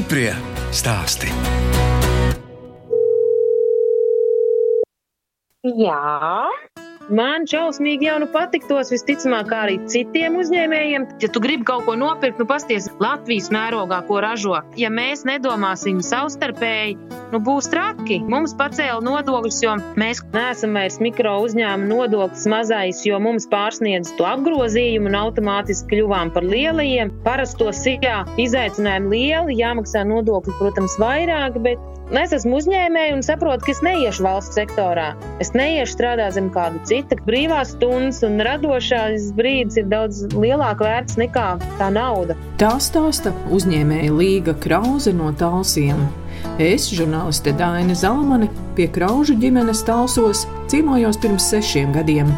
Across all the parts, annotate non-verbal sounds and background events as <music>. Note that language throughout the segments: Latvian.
Stiprie stāsti. Jā, man šausmīgi jau nu patiktos, visticamāk, arī citiem uzņēmējiem. Ja tu gribi kaut ko nopirkt, nu pasties Latvijas mērogā, ko ražo. Ja mēs nedomāsim savstarpēji, nu būs traki. Mums pacēla nodokļus, jo mēs neesam vairs mikro uzņēmuma nodoklis mazais, jo mums pārsniedz to apgrozījumu un automātiski kļuvām par lielajiem. Parastos jā, izaicinājumi lieli, jāmaksā nodokļi, protams, vairāk, bet Es esmu uzņēmēja un saprotu, ka es neiešu valsts sektorā. Es neiešu strādāt zem kāda cita. Brīvās stundas un radošās brīdis ir daudz lielāk vērts nekā tā nauda. Tā stāsta uzņēmēja Līga Krause no Talsiem. Es, žurnāliste Dāna Zalmane, pie Kraužu ģimenes talsos ciemojos pirms sešiem gadiem.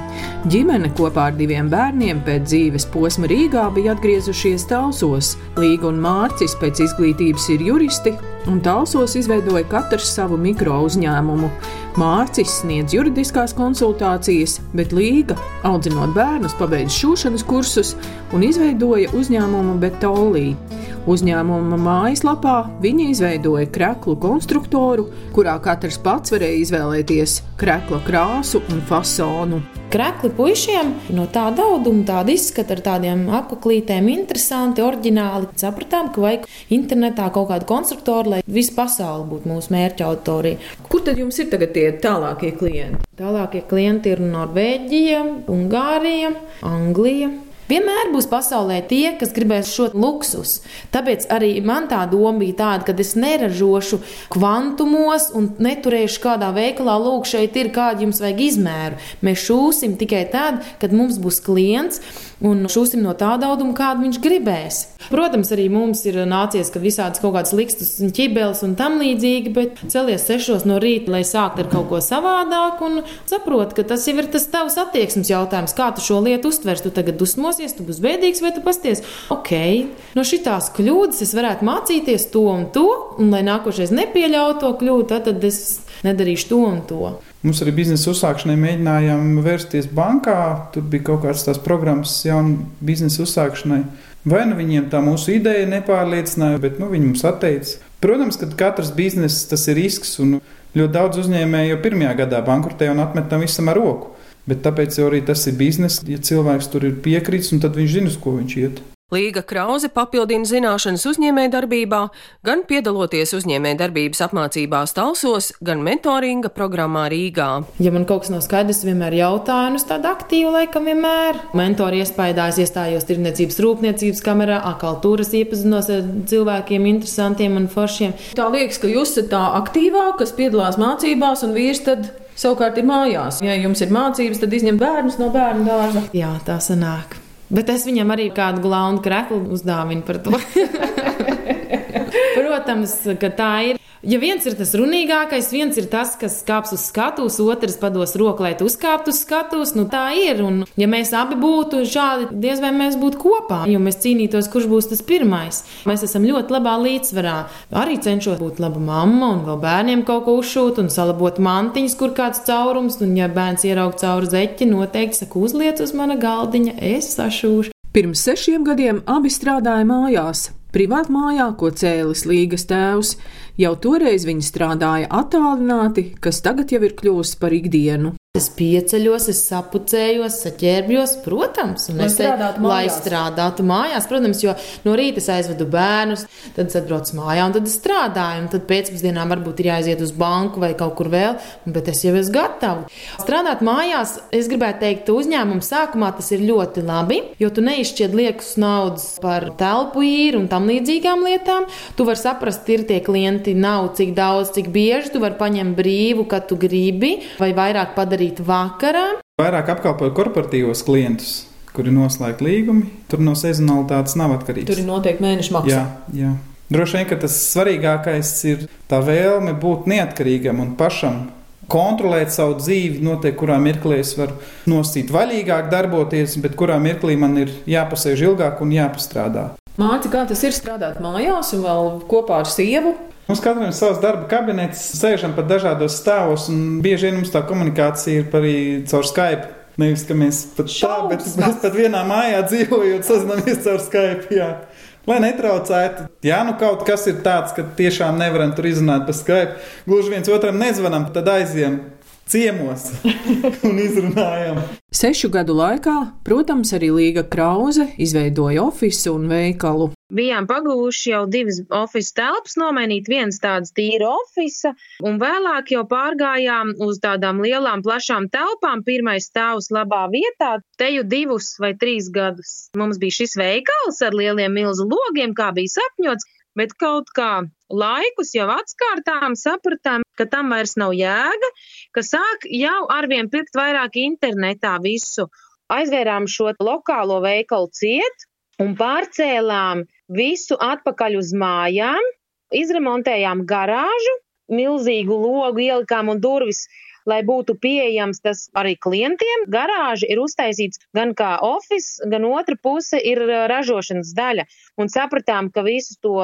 Ģimene kopā ar diviem bērniem pēc dzīves posma Rīgā bija atgriezušies talsos. Līga un Mārcis pēc izglītības ir juristi, un talsos izveidoja katrs savu mikro uzņēmumu. Mārcis sniedz juridiskās konsultācijas, bet Līga, audzinot bērnus, pabeidz šūšanas kursus un izveidoja uzņēmumu Betolī. Uzņēmuma mājaslapā viņi izveidoja kreklu konstruktoru, kurā katrs pats varēja izvēlēties krekla krāsu un fasonu. Krekli puišiem no tāda auduma, tāda izskata ar tādiem apaklītēm, interesanti, oriģināli. Sapratām, ka vajag internetā kaut kādu konstruktoru, lai visa pasaule būtu mūsu mērķa auditorija. Kur tad jums ir tagad tie tālākie klienti? Tālākie klienti ir Norvēģija, Ungārija, Anglija. Vienmēr būs pasaulē tie, kas gribēs šo luksus. Tāpēc arī man tā doma bija tāda, ka es neražošu kvantumos un neturēšu kādā veikalā, lūk, šeit ir kāda jums vajag izmēru. Mēs šūsim tikai tad, kad mums būs klients un šūsim no tāda auduma, kādu viņš gribēs. Protams, arī mums ir nācies, ka visādas kaut kādas likstas un ķibeles un tam līdzīgi, bet celies sešos no rīta, lai sāktu ar kaut ko savādāku un saprot, ka tas jau ir tas tavs attieksmes jautājums, kā tu šo lietu uztvers. Tu tagad dusmosies, tu būsi bēdīgs vai tu pasties, ok, no šitās kļūdas es varētu mācīties to un to, un lai nākošais nepieļautu to kļūdu, tad es nedarīšu to un to. Mums arī biznesa uzsākšanai mēģinājām vērsties bankā. Tur bija kaut kādas tās programmas, jaunu biznesa uzsākšanai. Vai nu viņiem tā mūsu ideja nepārliecināja, bet nu, viņi mums atteica. Protams, ka katrs bizness tas ir risks, un ļoti daudz uzņēmēju jau pirmajā gadā bankrotē un atmet tam visam ar roku. Bet tāpēc arī tas ir bizness, ja cilvēks tur ir piekritis, tad viņš zina, uz ko viņš iet. Līga Krause papildina zināšanas uzņēmējdarbībā, gan piedaloties uzņēmējdarbības apmācībās Talsos, gan mentoringa programmā Rīgā. Ja man kaut kas nav skaidrs, vienmēr jautāju, un es tādu aktīvu laikam vienmēr. Mentori iespējās iestājos tirniecības rūpniecības kamerā, akaltūras iepazinos ar cilvēkiem interesantiem un foršiem. Tā liekas, ka jūs esat tā aktīvā, kas piedalās mācībās, un vīrs tad savukārt ir mājās. Ja jums ir mācības, tad izņem bērnus no bērnu dārza. Jā, tā sanāk. Bet es viņam arī kādu glaunu kreklu uzdāvinu par to. <laughs> Protams, ka tā ir. Ja viens ir tas runīgākais, viens ir tas, kas kāps uz skatuves, otrs pados roku, lai tu uzkāptu uz skatuves, nu tā ir. Un, ja mēs abi būtu šādi, diez vai mēs būtu kopā, jo mēs cīnītos, kurš būs tas pirmais. Mēs esam ļoti labā līdzsvarā. Arī cenšos būt laba mamma un vēl bērniem kaut ko uzšūt un salabot mantiņas, kur kāds caurums. Un, ja bērns ieraug cauri zeķi, noteikti saka, uzliec uz mana galdiņa, es sašūšu. Pirms sešiem gadiem abi strādāja mājās, privātā mājā, ko cēlis Līgas tēvs. Jau toreiz viņi strādāja attālināti, kas tagad jau ir kļuvusi par ikdienu. Es pieceļos, es sapucējos, saķērbjos, protams, un lai es strādātu. Lai strādātu mājās, protams, jo no rīta es aizvedu bērnus, tad es atbraucu mājā, un tad es strādāju, tad pēcpusdienā varbūt ir jāaiziet uz banku vai kaut kur vēl, bet es jau esmu gatava. Strādāt mājās, es gribētu teikt, uzņēmumu sākumā tas ir ļoti labi, jo tu neizšķied liekas naudas par telpu īru un tam līdzīgām lietām. Tu vari saprast, ir tie klienti, nav cik daudz, cik bieži tu vari paņemt brīvu, kad tu gribi, vai vairāk padarīt darīt vakarā. Vairāk apkalpoju korporatīvos klientus, kuri noslēgti līgumi. Tur no sezonalitātes nav atkarīgs. Tur ir noteikti mēneša maksa. Jā, jā. Droši vien, ka tas svarīgākais ir tā vēlme būt neatkarīgam un pašam kontrolēt savu dzīvi, noteikt, kurā mirklī es varu nosīt vaļīgāk darboties, bet kurā mirklī man ir jāpasēž ilgāk un jāpastrādā. Māci, kā tas ir strādāt mājās un vēl kopā ar sievu? Mums katram ir savs darba kabinets, sēžam pat dažādos stāvos, un bieži vien mums tā komunikācija ir arī caur Skype. Nevis, ka mēs pat tā, bet mēs pat vienā mājā dzīvojot, sazināmies caur Skype. Jā. lai netraucētu. Ja nu kaut kas ir tāds, ka tiešām nevaram tur izrunāt pa Skype, gluži viens otram nezvanām, tad aizjām ciemos <laughs> un izrunājam. Sešu gadu laikā, protams, arī Līga Krause izveidoja ofisu un veikalu. Bijām pagūši jau divas oficiālas telpas, nomainīt viens tāds tīra oficiāls, un vēlāk jau pārgājām uz tādām lielām, plašām telpām. Pirmais stāvs labā vietā, te jau divus vai trīs gadus. Mums bija šis veikals ar lieliem milzu logiem, kā bija sapņots, bet kaut kā laikus jau atskārtām, sapratām, ka tam vairs nav jēga, ka sāk jau arvien pirkt vairāk internetā visu. Aizvērām šo lokālo veikalu ciet un pārcēlām visu atpakaļ uz mājām, izremontējām garāžu, milzīgu logu ielikām un durvis lai būtu pieejams tas arī klientiem. Garāža ir uztaisīts gan kā oficiāls, gan otra puse ir ražošanas daļa. Un sapratām, ka visu to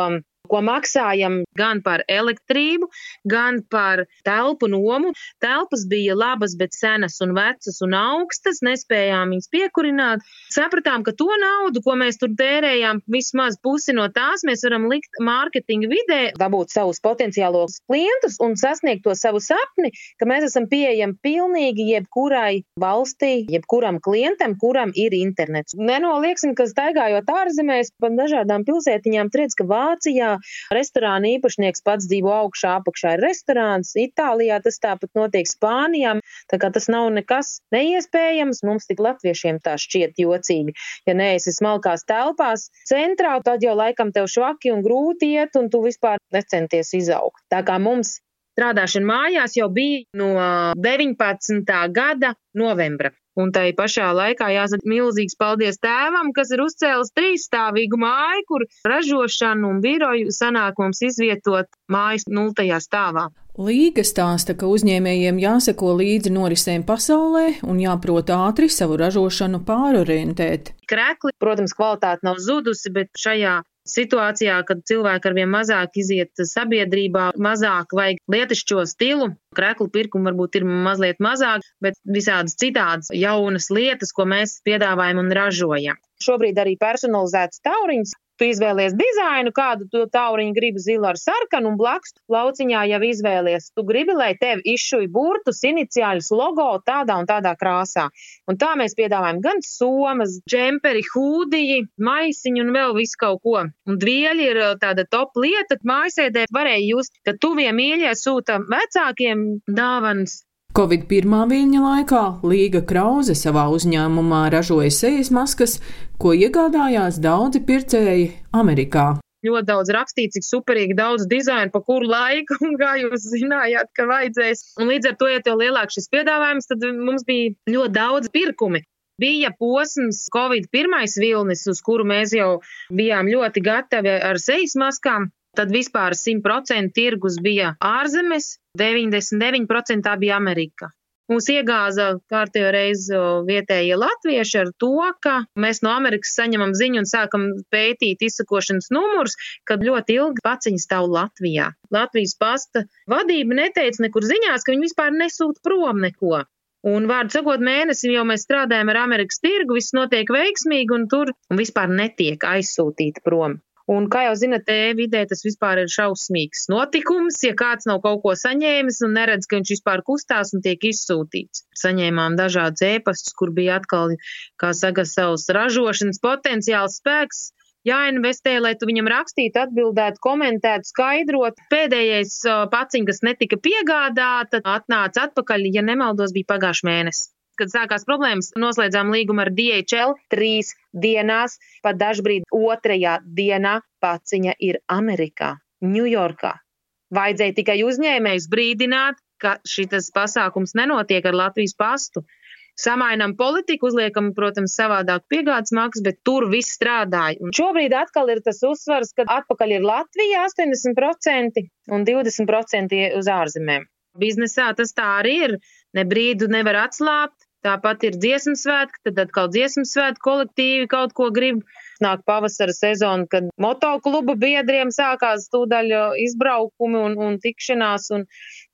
ko maksājam gan par elektrību, gan par telpu nomu. Telpas bija labas, bet senas un vecas un augstas, nespējām viņas piekurināt. Sapratām, ka to naudu, ko mēs tur tērējām, vismaz pusi no tās mēs varam likt mārketinga vidē, dabūt savus potenciālos klientus un sasniegt to savu sapni, ka mēs esam pieejami pilnīgi jebkurai valstī, jebkuram klientam, kuram ir internets. Nenolieksim, ka staigājot ārzemēs pa dažādām pilsētiņām, redz, ka Vācijā Restorāna īpašnieks pats dzīvo augšā, apakšā ir restorāns. Itālijā tas tāpat notiek Spānijā. Tā kā tas nav nekas neiespējams, mums tik latviešiem tā šķiet jocīgi. Ja neesi smalkās telpās centrā, tad jau laikam tev švaki un grūti iet, un tu vispār necenties izaugt. Tā kā mums strādāšana mājās jau bija no 19. gada novembra. Un tai pašā laikā jāsaka milzīgs paldies tēvam, kas ir uzcēlis trīsstāvīgu māju, kur ražošanu un biroju sanāk mums izvietot mājas nultajā stāvā. Līga stāsta, ka uzņēmējiem jāseko līdzi norisēm pasaulē un jāprot ātri savu ražošanu pārorientēt. Krekli, protams, kvalitāte nav zudusi, bet šajā situācijā, kad cilvēki arvien mazāk iziet sabiedrībā, mazāk vajag lietišķo stilu. Kreklu pirkumu varbūt ir mazliet mazāk, bet visādas citādas jaunas lietas, ko mēs piedāvājam un ražojam. Šobrīd arī personalizēts tauriņš Tu izvēlies dizainu, kādu tu tauriņu gribi zilu ar sarkanu, un blakus lauciņā jau izvēlies. Tu gribi, lai tev izšuj burtus, iniciāļus, logo tādā un tādā krāsā. Un tā mēs piedāvājam gan somas, džemperi, hūdiji, maisiņu un vēl visu kaut ko. Un dvieļi ir tāda top lieta. Mājasēdē varēja just, ka tuvie mīļie sūta vecākiem dāvanas Covid-1 viļņa laikā Līga Krause savā uzņēmumā ražoja sejas maskas, ko iegādājās daudzi pircēji Amerikā. Ļoti daudz rakstīts, cik superīgi daudz dizainu, pa kuru laiku, un kā jūs zinājāt, ka vajadzēs. Un līdz ar to, ja tev lielāks šis piedāvājums, tad mums bija ļoti daudz pirkumi. Bija posms, Covid pirmais vilnis, uz kuru mēs jau bijām ļoti gatavi ar sejas maskām. Tad vispār 100% tirgus bija ārzemes, 99% tā bija Amerika. Mūs iegāza kārtējo reizi vietējie latvieši ar to, ka mēs no Amerikas saņemam ziņu un sākam pētīt izsakošanas numurus, kad ļoti ilgi paciņi stāv Latvijā. Latvijas pasta vadība neteica nekur ziņās, ka viņi vispār nesūta prom neko. Un, vārdu sakot, mēnesi jau mēs strādājam ar Amerikas tirgu, viss notiek veiksmīgi, un tur un vispār netiek aizsūtīta prom. Un, kā jau zinat, e-vidē tas vispār ir šausmīgs notikums. Ja kāds nav kaut ko saņēmis un neredz, ka viņš vispār kustās un tiek izsūtīts. Saņēmām dažādus ēpastus, kur bija atkal, kā saka, savs ražošanas potenciāls spēks. Jāinvestē, lai tu viņam rakstītu, atbildētu, komentētu, skaidrot. Pēdējais paciņš, kas netika piegādāta, atnāca atpakaļ, ja nemaldos, bija pagājušajā mēnesī kad sākās problēmas, noslēdzām līgumu ar DHL trīs dienās, pat dažbrīd otrajā dienā paciņa ir Amerikā, Ņujorkā. Vajadzēja tikai uzņēmējus brīdināt, ka šis pasākums nenotiek ar Latvijas pastu. Samainām politiku, uzliekam, protams, savādāk piegādes maksas, bet tur viss strādāja. Un šobrīd atkal ir tas uzsvars, ka atpakaļ ir Latvija 80% un 20% uz ārzemēm. Biznesā tas tā arī ir. Ne brīdu nevar atslābt, Tāpat ir dziesmu svētki, tad atkal dziesmu svētku kolektīvi kaut ko grib. Nāk pavasara sezona, kad motoklubu biedriem sākās tūdaļ izbraukumi un, un tikšanās, un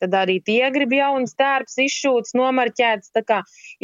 tad arī tie grib jauns tērps izšūts, nomarķēts. Tā kā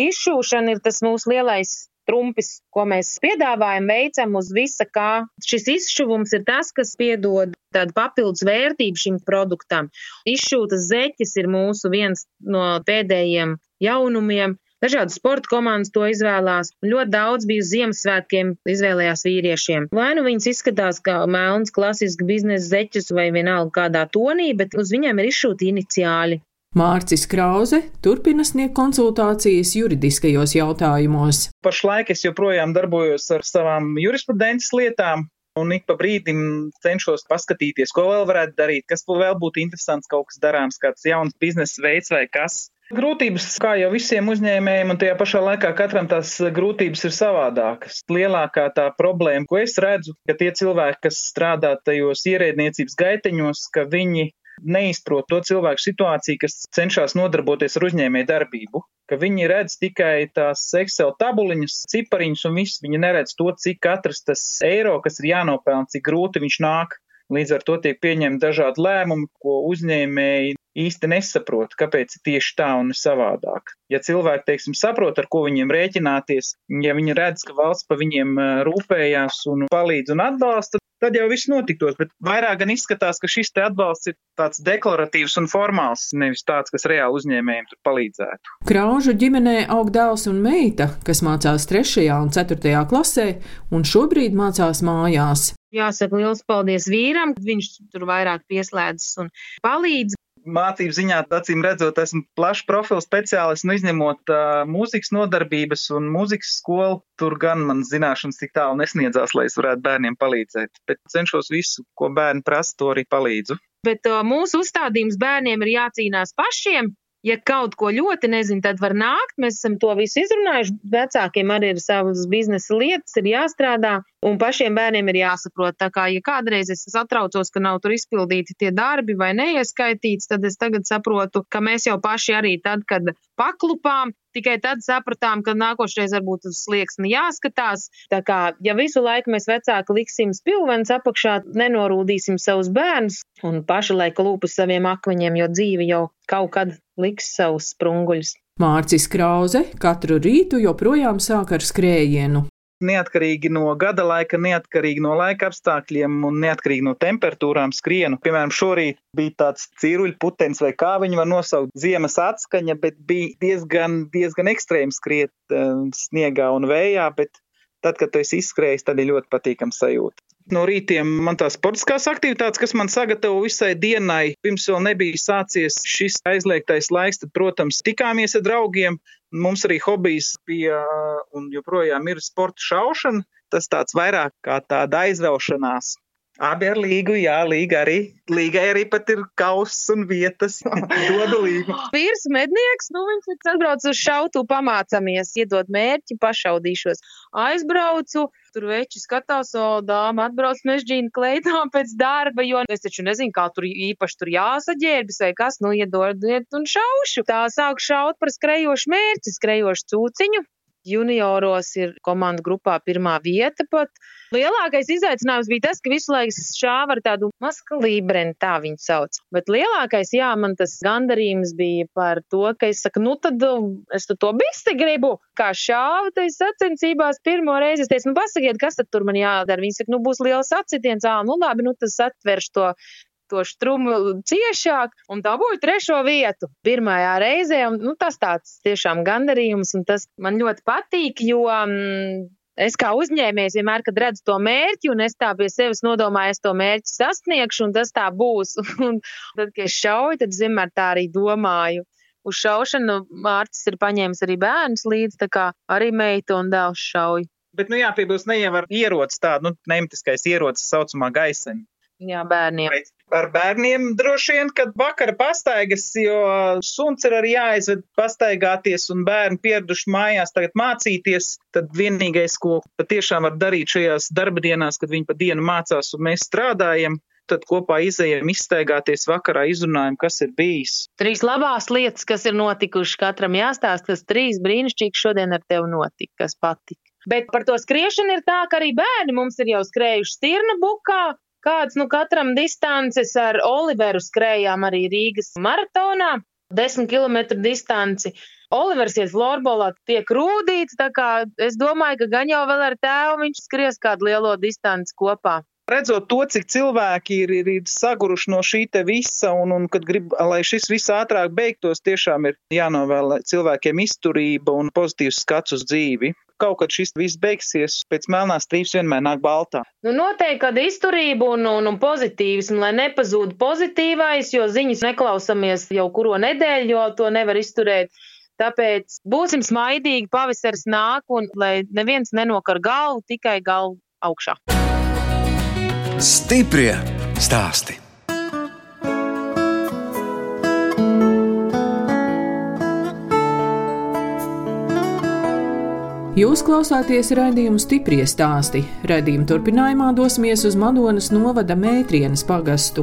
izšūšana ir tas mūsu lielais trumpis, ko mēs piedāvājam, veicam uz visa kā. Šis izšuvums ir tas, kas piedod tādu papildus vērtību šim produktam. Izšūtas zeķis ir mūsu viens no pēdējiem jaunumiem. Dažādas sporta komandas to izvēlās. Ļoti daudz bija Ziemassvētkiem izvēlējās vīriešiem. Vai nu viņas izskatās kā melns, klasisks biznesa zeķis vai vienalga kādā tonī, bet uz viņiem ir izšūti iniciāli. Mārcis Krause turpina sniegt konsultācijas juridiskajos jautājumos. Pašlaik es joprojām darbojos ar savām jurisprudences lietām. Un ik pa brīdim cenšos paskatīties, ko vēl varētu darīt, kas vēl būtu interesants, kaut kas darāms, kāds jauns biznesa veids vai kas. Grūtības, kā jau visiem uzņēmējiem, un tajā pašā laikā katram tās grūtības ir savādākas. Lielākā tā problēma, ko es redzu, ka tie cilvēki, kas strādā tajos ierēdniecības gaiteņos, ka viņi neizprot to cilvēku situāciju, kas cenšas nodarboties ar uzņēmēju darbību, ka viņi redz tikai tās Excel tabuliņas, cipariņus un viss, viņi neredz to, cik katrs tas eiro, kas ir jānopelna, cik grūti viņš nāk. Līdz ar to tiek pieņemti dažādi lēmumi, ko uzņēmēji īsti nesaprot, kāpēc tieši tā un savādāk. Ja cilvēki, teiksim, saprot, ar ko viņiem rēķināties, ja viņi redz, ka valsts pa viņiem rūpējās un palīdz un atbalsta, tad jau viss notiktos. Bet vairāk gan izskatās, ka šis te atbalsts ir tāds deklaratīvs un formāls, nevis tāds, kas reāli uzņēmējiem tur palīdzētu. Kraužu ģimenē aug dēls un meita, kas mācās 3. un 4. klasē, un šobrīd mācās mājās. Jāsaka liels paldies vīram, viņš tur vairāk pieslēdzas un palīdz mācību ziņā, acīm redzot, esmu plašs profils speciālists, nu, izņemot uh, mūzikas nodarbības un mūzikas skolu. Tur gan man zināšanas tik tālu nesniedzās, lai es varētu bērniem palīdzēt. Bet cenšos visu, ko bērni prasa, to arī palīdzu. Bet uh, mūsu uzstādījums bērniem ir jācīnās pašiem. Ja kaut ko ļoti nezinu, tad var nākt. Mēs esam to visu izrunājuši. Vecākiem arī ir savas biznesa lietas, ir jāstrādā. Un pašiem bērniem ir jāsaprot, tā kā, ja kādreiz es satraucos, ka nav tur izpildīti tie darbi vai neieskaitīts, tad es tagad saprotu, ka mēs jau paši arī tad, kad paklupām, tikai tad sapratām, ka nākošais varbūt uz slieksni jāskatās. Tā kā, ja visu laiku mēs vecāki liksim spilvens apakšā, nenorūdīsim savus bērnus un paši laika lūpas saviem akmeņiem, jo dzīve jau kaut kad liks savus sprunguļus. Mārcis Krause katru rītu joprojām sāk ar skrējienu neatkarīgi no gada laika, neatkarīgi no laika apstākļiem un neatkarīgi no temperatūrām skrienu. Piemēram, šorīt bija tāds cīruļputens vai kā viņu var nosaukt, ziemas atskaņa, bet bija diezgan, diezgan ekstrēms skriet uh, sniegā un vējā, bet tad, kad tu esi izskrējis, tad ir ļoti patīkams sajūta. No rītiem man tās sportiskās aktivitātes, kas man sagatavo visai dienai, pirms vēl nebija sācies šis aizliegtais laiks, tad, protams, tikāmies ar draugiem. Mums arī hobijs bija un joprojām ir sporta šaušana. Tas tāds vairāk kā tāda aizvelšanās. Abi ar līgu, jā, līga arī. Līgai arī pat ir kauss un vietas. <laughs> Dodu līgu. Vīrs mednieks, nu viņš ir atbraucis uz šautu, pamācamies, iedod mērķi, pašaudīšos. Aizbraucu, tur veči skatās, o dāma atbrauc mežģīna kleitā pēc darba, jo es taču nezinu, kā tur īpaši tur jāsaģērbis vai kas, nu iedodiet un šaušu. Tā sāk šaut par skrejošu mērķi, skrejošu cūciņu. Junioros ir komandu grupā pirmā vieta pat. Lielākais izaicinājums bija tas, ka visu laiku šāva ar tādu maskalībreni, tā viņu sauc. Bet lielākais, jā, man tas gandarījums bija par to, ka es saku, nu tad um, es to bisti gribu. Kā šāva, tad sacensībās pirmo reizi es teicu, nu pasakiet, kas tad tur man jādara. Viņi saka, nu būs liels acitiens, ā, nu labi, nu tas atverš to to strumu ciešāk un dabūju trešo vietu pirmajā reizē. Un, nu, tas tāds tiešām gandarījums, un tas man ļoti patīk, jo mm, es kā uzņēmējs vienmēr, kad redzu to mērķi, un es tā pie sevis nodomāju, es to mērķi sasniegšu, un tas tā būs. <laughs> un tad, kad es šauju, tad es vienmēr tā arī domāju. Uz šaušanu Mārcis ir paņēmis arī bērnus līdzi, tā kā arī meita un dēls šauj. Bet, nu jā, piebilst, neievar ierocis tādu, nu, nemtiskais ierocis saucamā gaisena. Jā, bērniem. Ar bērniem droši vien, kad vakara pastaigas, jo suns ir arī jāizved pastaigāties un bērni pieraduši mājās tagad mācīties, tad vienīgais, ko patiešām var darīt šajās darba dienās, kad viņi pa dienu mācās un mēs strādājam, tad kopā izējām izstaigāties vakarā, izrunājam, kas ir bijis. Trīs labās lietas, kas ir notikušas, katram jāstāsta, kas trīs brīnišķīgi šodien ar tevi notika, kas patika. Bet par to skriešanu ir tā, ka arī bērni mums ir jau skrējuši stirna bukā, Kāds nu katram distances ar Oliveru skrējām arī Rīgas maratonā, 10 km distanci. Olivers iet florbolā, tiek rūdīts, tā kā es domāju, ka gan jau vēl ar tēvu viņš skries kādu lielo distanci kopā redzot to, cik cilvēki ir, ir, ir saguruši no šī visa, un, un kad grib, lai šis viss ātrāk beigtos, tiešām ir jānovēl cilvēkiem izturība un pozitīvs skats uz dzīvi. Kaut kad šis viss beigsies, pēc melnās trīpas vienmēr nāk baltā. Nu, noteikti, kad izturība un, un, un pozitīvismu, lai nepazūd pozitīvais, jo ziņas neklausamies jau kuro nedēļu, jo to nevar izturēt. Tāpēc būsim smaidīgi, pavasaris nāk, un lai neviens nenokar galvu, tikai galvu augšā. Stiprie stāsti. Jūs klausāties raidījumu stipri stāstī. Radījuma turpinājumā dosimies uz Madonas novada Mētrienas pagastu.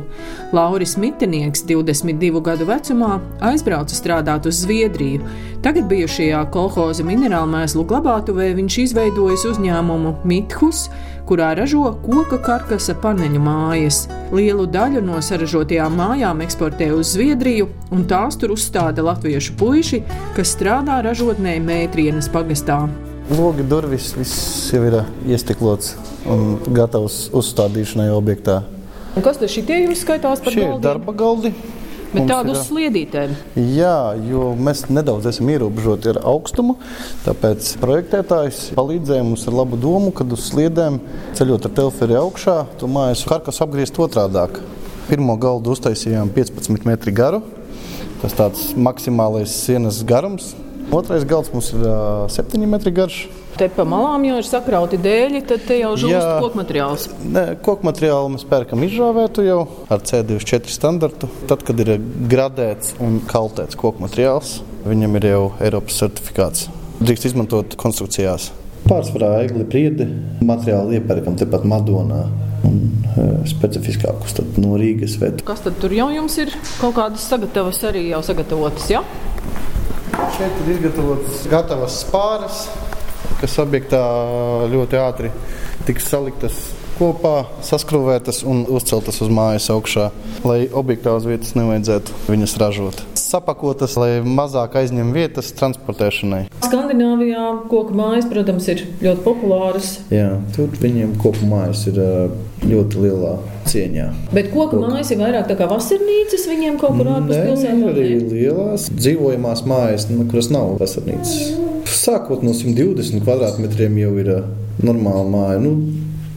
Lauris Mitenieks, 22 gadu vecumā, aizbrauca strādāt uz Zviedriju. Tagad bijušajā kolhoza minerālu mēslu glabātuvē viņš izveidojis uzņēmumu Mithus, kurā ražo koka karkasa paneļu mājas. Lielu daļu no saražotajām mājām eksportē uz Zviedriju, un tās tur uzstāda latviešu puiši, kas strādā ražotnē Mētrienas pagastā. Logi durvis viss jau ir iestiklots un gatavs uzstādīšanai objektā. Un kas tad šitie jums skaitās par Šie galdiem? darba galdi. Bet tādu uz sliedītēm. Jā, jo mēs nedaudz esam ierobežoti ar augstumu. Tāpēc projektētājs palīdzēja mums ar labu domu, kad uz sliedēm ceļot ar teleferi augšā, to mājas karkas apgriezt otrādāk. Pirmo galdu uztaisījām 15 metru garu. Tas tāds maksimālais sienas garums. Otrais galds mums ir uh, 7 metri garš. Te pa malām jau ir sakrauti dēļi, tad te jau žūst koku materiāls. Nē, koku materiālu mēs pērkam izžāvētu jau ar C24 standartu. Tad, kad ir gradēts un kaltēts koku materiāls, viņam ir jau Eiropas certifikāts. Drīkst izmantot konstrukcijās. Pārsvarā egli priedi materiālu iepērkam tepat Madonā. Un, e, specifiskākus tad no Rīgas vedu. Kas tad tur jau jums ir? Kaut kādas sagatavas arī jau sagatavotas, jā? Ja? Šeit ir izgatavotas gatavas spāras, kas objektā ļoti ātri tiks saliktas kopā, saskrūvētas un uzceltas uz mājas augšā, lai objektā uz vietas nevajadzētu viņas ražot. Sapakotas, lai mazāk aizņem vietas transportēšanai. Skandināvijā koku mājas, protams, ir ļoti populāras. Jā, tur viņiem kopu mājas ir ļoti lielā cieņā. Bet koku mājas ir vairāk tā kā vasarnīcas viņiem kaut kur ārpus pilsētām. arī lielās dzīvojamās mājas, nu, kuras nav vasarnīcas. Sākot no 120 kvadrātmetriem jau ir normāla māja. Nu,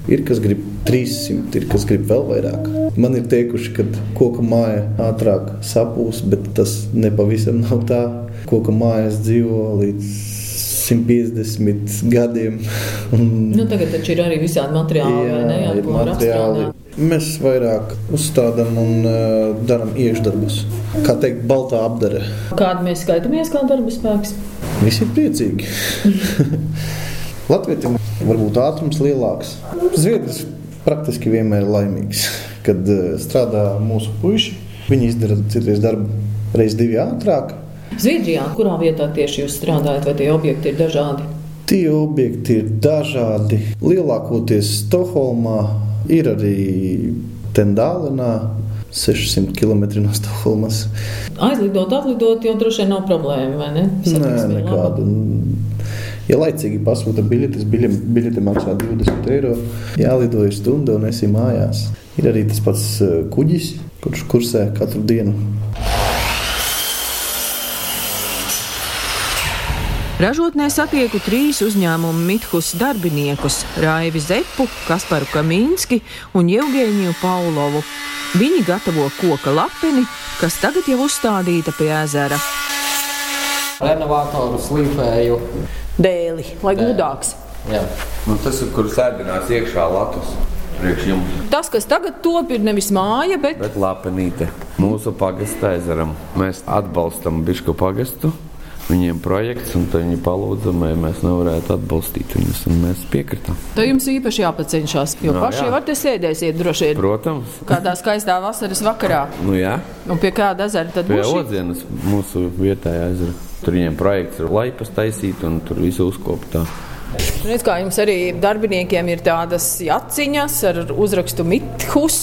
ir kas grib 300, ir kas grib vēl vairāk. Man ir teikuši, ka koka māja ātrāk sapūs, bet tas nepavisam nav tā. Koka mājas dzīvo līdz 150 gadiem. <laughs> Nu, tagad taču ir arī visādi materiāli, vai ne? Jā, materiāli. Mēs vairāk uzstādām un uh, darām iekšdarbus. Kā teikt, baltā apdara. Kādu mēs skaitāmies kā darba spēks? Visi ir priecīgi. <laughs> Latvijam varbūt ātrums lielāks. Zviedrijs praktiski vienmēr ir laimīgs, kad uh, strādā mūsu puiši. Viņi izdara citreiz darbu reizes divi ātrāk. Zviedrijā, kurā vietā tieši jūs strādājat, vai tie objekti ir dažādi? Tie objekti ir dažādi. Lielākoties Stokholmā ir arī Tendālenā, 600 km no Stokholmas. Aizlidot, atlidot, jau droši vien nav problēma, ne? Nē, Satiksme ir laba. Ja laicīgi pasūta biļetes, biļete, maksā 20 eiro, jālido ir stunda un esi mājās. Ir arī tas pats eh, kuģis, kurš kursē katru dienu. Ražotnē satieku trīs uzņēmumu Mithus darbiniekus - Raivi Zepu, Kasparu Kamīnski un Jevģēniju Paulovu. Viņi gatavo koka lapeni, kas tagad jau uzstādīta pie ezera. Renovātoru slīpēju. Dēli, lai gudāks. Jā. Nu, tas ir kur sēdinās iekšā jums. Tas, kas tagad top, ir nevis māja, bet Bet lapenīte mūsu pagasta ezeram. Mēs atbalstam Bišku pagastu. Viņiem projekts, un viņi palūdza, vai mēs nevarētu atbalstīt viņus. un Mēs piekritām. tā jums īpaši jāpacenšas. Jo Nu, paši jā. var te sēdēsiet droši vien Protams, kādā skaistā vasaras vakarā. nu jā, Un pie kāda ezera tad pie būs? šī- Odzienas mūsu vietējā ezera. Tur viņiem projekts ir laipas taisīt un tur visu uzkoptā. Redz, kā jums arī darbiniekiem ir tādas jaciņas ar uzrakstu Mithus.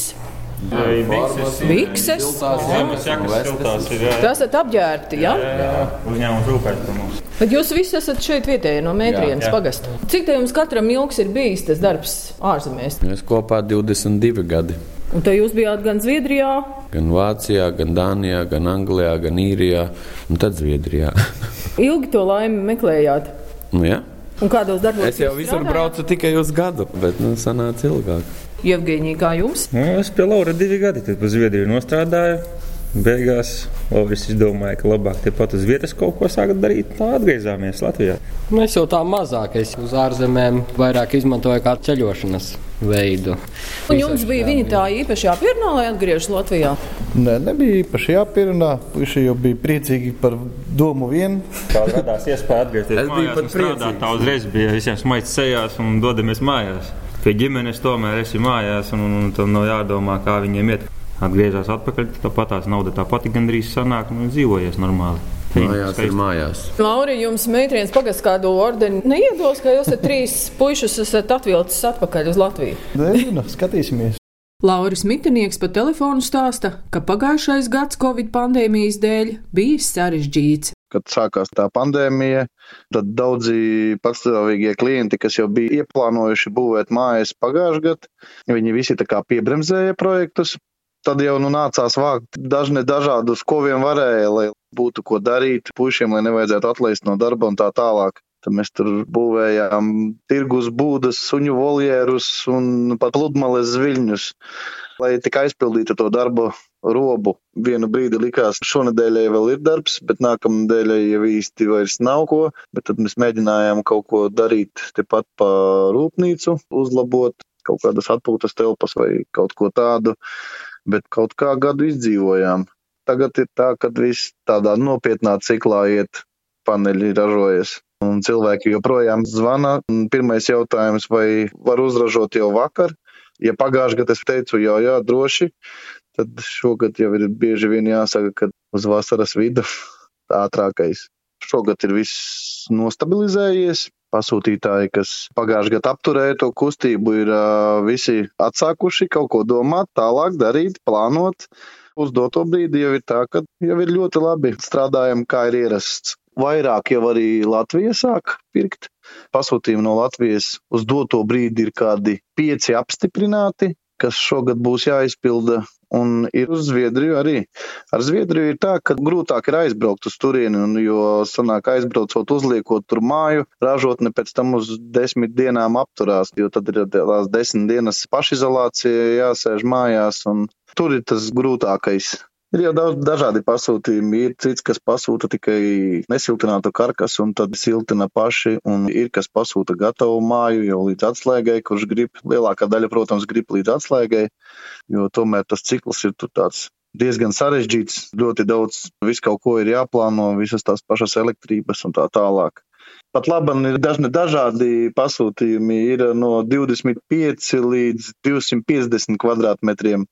Bikses. Tas esat apģērbti, jā? Jā, jā, uzņēmums rūpēs par mums. Bet jūs visi esat šeit vietējie no Mētrienas pagasta. Cik te jums katram ilgs ir bijis tas darbs ārzemēs? Mēs kopā 22 gadi. Un te jūs bijāt gan Zviedrijā, Gan Vācijā, gan Dānijā, gan Anglijā, gan Īrijā, un tad Zviedrijā. <laughs> ilgi to laimi meklējāt. nu, jā. Un kādos darbos? Es jau visur braucu tikai uz gadu, bet nu, sanāca ilgāk. Jevgeņī, kā jums? Nu, es pie Laura divi gadi tad pa Zviedriju nostrādāju. Beigās Lauris izdomāja, ka labāk tepat uz vietas kaut ko sākt darīt. Tā atgriezāmies Latvijā. Mēs jau tā mazāk, es uz ārzemēm vairāk izmantoju kā ceļošanas veidu. Un jums bija viņa tā īpaši jāpierunā, lai atgriežas Latvijā? Nē, nebija īpaši jāpierunā. Puisi jau bija priecīgi par domu vien. Tā radās iespēja atgriezties Es biju pat priecīgs. Tā uzreiz bija visiem smaids sejās un dodamies mājās. Pie ģimenes tomēr esi mājās un, un, un tam nav jādomā, kā viņiem iet. Atgriezās atpakaļ, tāpat tās nauda tā pati gandrīz sanāk un dzīvojies normāli. Mājās ir mājās. Lauri, jums Mētrienas pagasts kādu ordeni neiedos, ka jūs esat trīs puišus esat atvilcis atpakaļ uz Latviju. Nezinu, skatīsimies. Lauris Mitinieks pa telefonu stāsta, ka pagājušais gads Covid pandēmijas dēļ bijis sarežģīts. kad sākās tā pandēmija, tad daudzi patstāvīgie klienti, kas jau bija ieplānojuši būvēt mājas pagājušajā gadā, viņi visi tā kā piebremzēja projektus. Tad jau nu, nācās vākt dažne dažādus, ko vien varēja, lai būtu ko darīt puišiem, lai nevajadzētu atlaist no darba un tā tālāk. Tad mēs tur būvējām tirgus būdas, suņu voljerus un pat pludmales zviļņus, lai tikai aizpildītu to darbu robu. Vienu brīdi likās, ka šonadēļ vēl ir darbs, bet nākamnedēļ jau īsti vairs nav ko. Bet tad mēs mēģinājām kaut ko darīt tepat pa rūpnīcu, uzlabot kaut kādas atpūtas telpas vai kaut ko tādu, bet kaut kā gadu izdzīvojām. Tagad ir tā, ka viss tādā nopietnā ciklā iet, paneļi ražojas. Un cilvēki joprojām zvana. Pirmais jautājums, vai var uzražot jau vakar? Ja pagājušajā gadā es teicu, jā, jā, droši, tad šogad jau ir bieži vien jāsaka, ka uz vasaras vidu <laughs> ātrākais. Šogad ir viss nostabilizējies. Pasūtītāji, kas pagājušajā gadā apturēja to kustību, ir visi atsākuši kaut ko domāt, tālāk darīt, plānot. Uz doto brīdi jau ir tā, ka jau ir ļoti labi strādājam, kā ir ierasts. Vairāk jau arī Latvija sāk pirkt. Pasūtījumi no Latvijas uz doto brīdi ir kādi pieci apstiprināti, kas šogad būs jāizpilda. Un ir uz Zviedriju arī. Ar Zviedriju ir tā, ka grūtāk ir aizbraukt uz turieni, jo sanāk aizbraucot, uzliekot tur māju, ražotne pēc tam uz desmit dienām apturās, jo tad ir tās desmit dienas pašizolācija, jāsēž mājās, un tur ir tas grūtākais. Ir jau daudz dažādi pasūtījumi. Ir cits, kas pasūta tikai nesiltinātu karkasu un tad siltina paši, un ir kas pasūta gatavu māju jau līdz atslēgai, kurš grib. Lielākā daļa, protams, grib līdz atslēgai, jo tomēr tas cikls ir tāds diezgan sarežģīts. Ļoti daudz, viss kaut ko ir jāplāno, visas tās pašas elektrības un tā tālāk. Pat labi, ir dažni dažādi pasūtījumi. Ir no 25 līdz 250 kvadrātmetriem,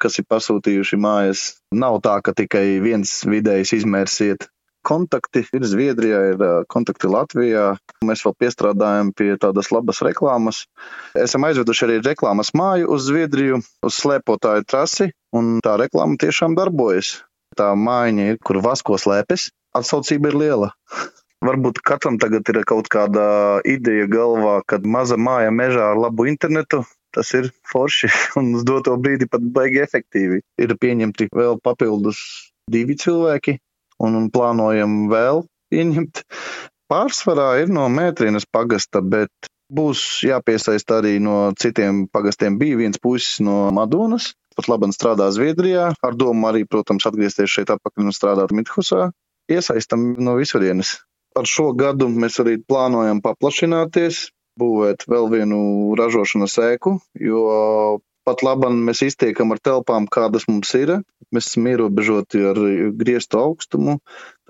kas ir pasūtījuši mājas. Nav tā, ka tikai viens vidējs izmērs iet. Kontakti ir Zviedrijā, ir kontakti Latvijā. Mēs vēl piestrādājam pie tādas labas reklāmas. Esam aizveduši arī reklāmas māju uz Zviedriju, uz slēpotāju trasi, un tā reklāma tiešām darbojas. Tā mājiņa ir, kur vasko slēpes, atsaucība ir liela. <laughs> Varbūt katram tagad ir kaut kāda ideja galvā, kad maza māja mežā ar labu internetu. Tas ir forši <laughs> un uz doto brīdi pat baigi efektīvi. Ir pieņemti vēl papildus divi cilvēki un, plānojam vēl pieņemt. Pārsvarā ir no Mētrienas pagasta, bet būs jāpiesaist arī no citiem pagastiem. Bija viens puisis no Madonas, pat labi strādā Zviedrijā, ar domu arī, protams, atgriezties šeit atpakaļ un strādāt Midhusā. Iesaistam no visurienes. Ar šo gadu mēs arī plānojam paplašināties, būvēt vēl vienu ražošanas ēku, jo pat labi mēs iztiekam ar telpām, kādas mums ir. Mēs esam ierobežoti ar griestu augstumu,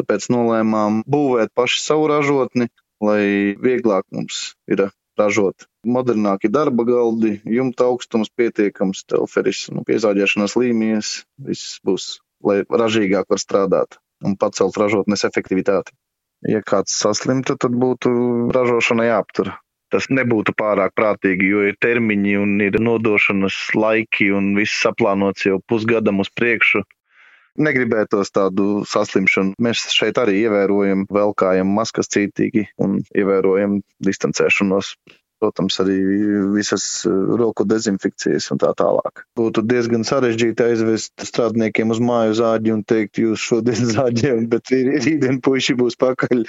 tāpēc nolēmām būvēt paši savu ražotni, lai vieglāk mums ir ražot. Modernāki darba galdi, jumta augstums pietiekams, telferis, nu, piezāģēšanas līnijas, viss būs, lai ražīgāk var strādāt un pacelt ražotnes efektivitāti. Ja kāds saslimtu, tad būtu ražošana jāaptur. Tas nebūtu pārāk prātīgi, jo ir termiņi un ir nodošanas laiki un viss saplānots jau pusgadam uz priekšu. Negribētos tādu saslimšanu. Mēs šeit arī ievērojam, velkājam maskas cītīgi un ievērojam distancēšanos protams, arī visas eh, roku dezinfekcijas un tā tālāk. Būtu diezgan sarežģīti aizvest strādniekiem uz māju zāģi un teikt, jūs šodien <laughs> zāģējat, bet rītdien puiši būs pakaļ.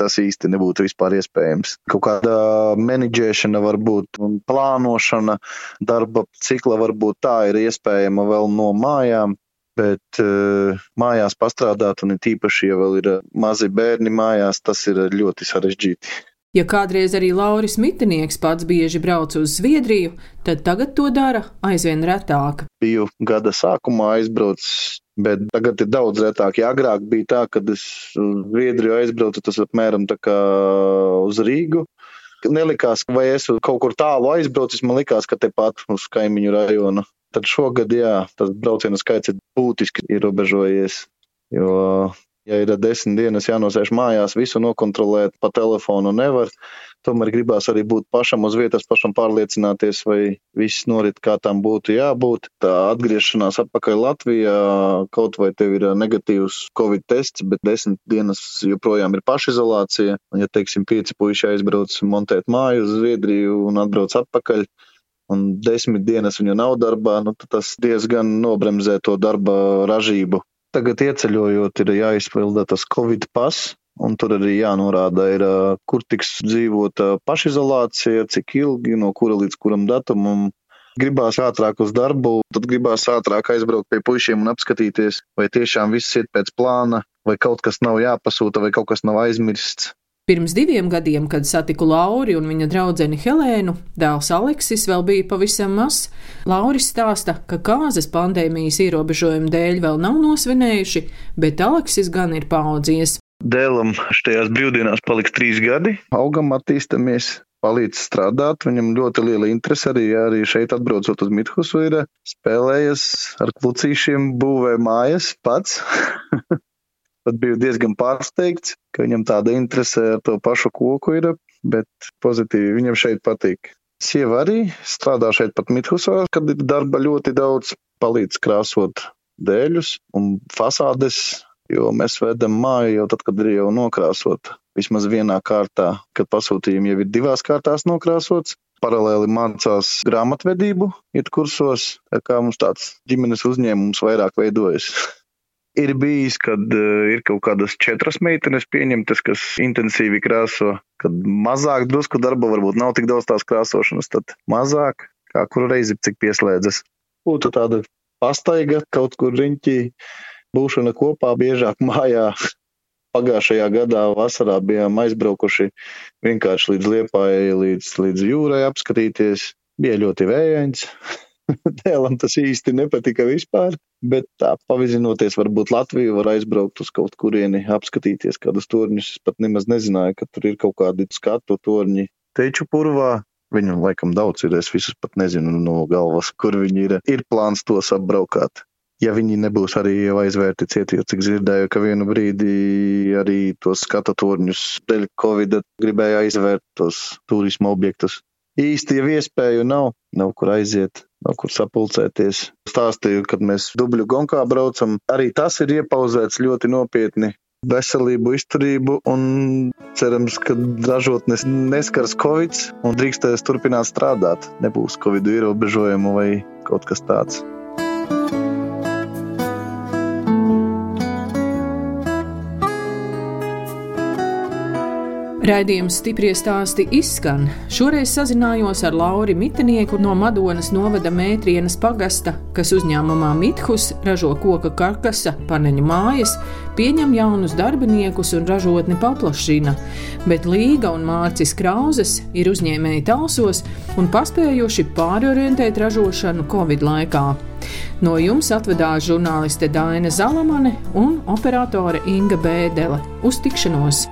Tas īsti nebūtu vispār iespējams. Kaut kāda menedžēšana varbūt un plānošana darba cikla varbūt tā ir iespējama vēl no mājām. Bet uh, mājās pastrādāt, un tīpaši, ja vēl ir mazi bērni mājās, tas ir ļoti sarežģīti. Ja kādreiz arī Lauris Mitinieks pats bieži brauc uz Zviedriju, tad tagad to dara aizvien retāk. Biju gada sākumā aizbraucis, bet tagad ir daudz retāk. Ja agrāk bija tā, kad es uz Zviedriju aizbraucu, tas apmēram tā kā uz Rīgu. Nelikās, vai es kaut kur tālu aizbraucis, man likās, ka tepat uz kaimiņu rajonu. Tad šogad, jā, tas braucienu skaits ir būtiski ierobežojies. Jo Ja ir desmit dienas jānosēž mājās, visu nokontrolēt pa telefonu nevar. Tomēr gribās arī būt pašam uz vietas, pašam pārliecināties, vai viss norit kā tam būtu jābūt. Tā atgriešanās atpakaļ Latvijā, kaut vai tev ir negatīvs covid tests, bet desmit dienas joprojām ir pašizolācija. Un, ja, teiksim, pieci puiši aizbrauc montēt māju uz Zviedriju un atbrauc atpakaļ, un desmit dienas viņa nav darbā, nu, tas diezgan nobremzē to darba ražību. Tagad ieceļojot, ir jāizpilda tas Covid pass, un tur arī jānorāda, ir, kur tiks dzīvot pašizolācija, cik ilgi, no kura līdz kuram datumam. Gribās ātrāk uz darbu, tad gribās ātrāk aizbraukt pie puišiem un apskatīties, vai tiešām viss iet pēc plāna, vai kaut kas nav jāpasūta, vai kaut kas nav aizmirsts. Pirms diviem gadiem, kad satiku Lauri un viņa draudzeni Helēnu, dēls Aleksis vēl bija pavisam mazs. Lauris stāsta, ka kāzas pandēmijas ierobežojumu dēļ vēl nav nosvinējuši, bet Aleksis gan ir paaudzies. Dēlam šajās brīvdienās paliks trīs gadi, augam, attīstamies, palīdz strādāt. Viņam ļoti liela interese arī, arī šeit atbraucot uz Mithusu ir spēlējies ar klucīšiem, būvē mājas pats. <laughs> Pat biju diezgan pārsteigts, ka viņam tāda interese ar to pašu koku ir, bet pozitīvi viņam šeit patīk. Sieva arī strādā šeit pat Mithusā, kad ir darba ļoti daudz, palīdz krāsot dēļus un fasādes, jo mēs vedam māju jau tad, kad ir jau nokrāsot. Vismaz vienā kārtā, kad pasūtījumi jau ir divās kārtās nokrāsots. Paralēli mācās grāmatvedību, iet kursos, tā kā mums tāds ģimenes uzņēmums vairāk veidojas. <laughs> Ir bijis, kad uh, ir kaut kādas četras meitenes pieņemtas, kas intensīvi krāso, kad mazāk drusku darba, varbūt nav tik daudz tās krāsošanas, tad mazāk, kā kuru reizi, cik pieslēdzas. Būtu tāda pastaiga kaut kur riņķī, būšana kopā biežāk <laughs> mājā. Pagājušajā gadā vasarā bijām aizbraukuši vienkārši līdz liepājai, līdz, līdz jūrai apskatīties. Bija ļoti vējains, <laughs> Dēlam tas īsti nepatika vispār, bet tā pavizinoties varbūt Latviju var aizbraukt uz kaut kurieni, apskatīties kādus torņus. Es pat nemaz nezināju, ka tur ir kaut kādi skatu torņi. Teču purvā Viņu laikam daudz ir. Es visus pat nezinu no galvas, kur viņi ir. Ir plāns tos apbraukāt. Ja viņi nebūs arī jau aizvērti cieti, jo cik dzirdēju, ka vienu brīdi arī tos skatu torņus dēļ Covid gribēja aizvērt tos turisma objektus. Īsti jau iespēju nav, nav kur aiziet nav kur sapulcēties. Stāstīju, kad mēs dubļu gonkā braucam, arī tas ir iepauzēts ļoti nopietni. Veselību, izturību un cerams, ka ražotnes neskars Covid un drīkstēs turpināt strādāt. Nebūs Covid ierobežojumu vai kaut kas tāds. Raidījums stipri stāsti izskan. Šoreiz sazinājos ar Lauri Mitinieku no Madonas novada Mētrienas pagasta, kas uzņēmumā Mithus ražo koka karkasa, paneņu mājas, pieņem jaunus darbiniekus un ražotni paplašina. Bet Līga un Mārcis Krauzes ir uzņēmēji talsos un paspējuši pārorientēt ražošanu Covid laikā. No jums atvedās žurnāliste Daina Zalamane un operātore Inga Bēdele. Uz tikšanos!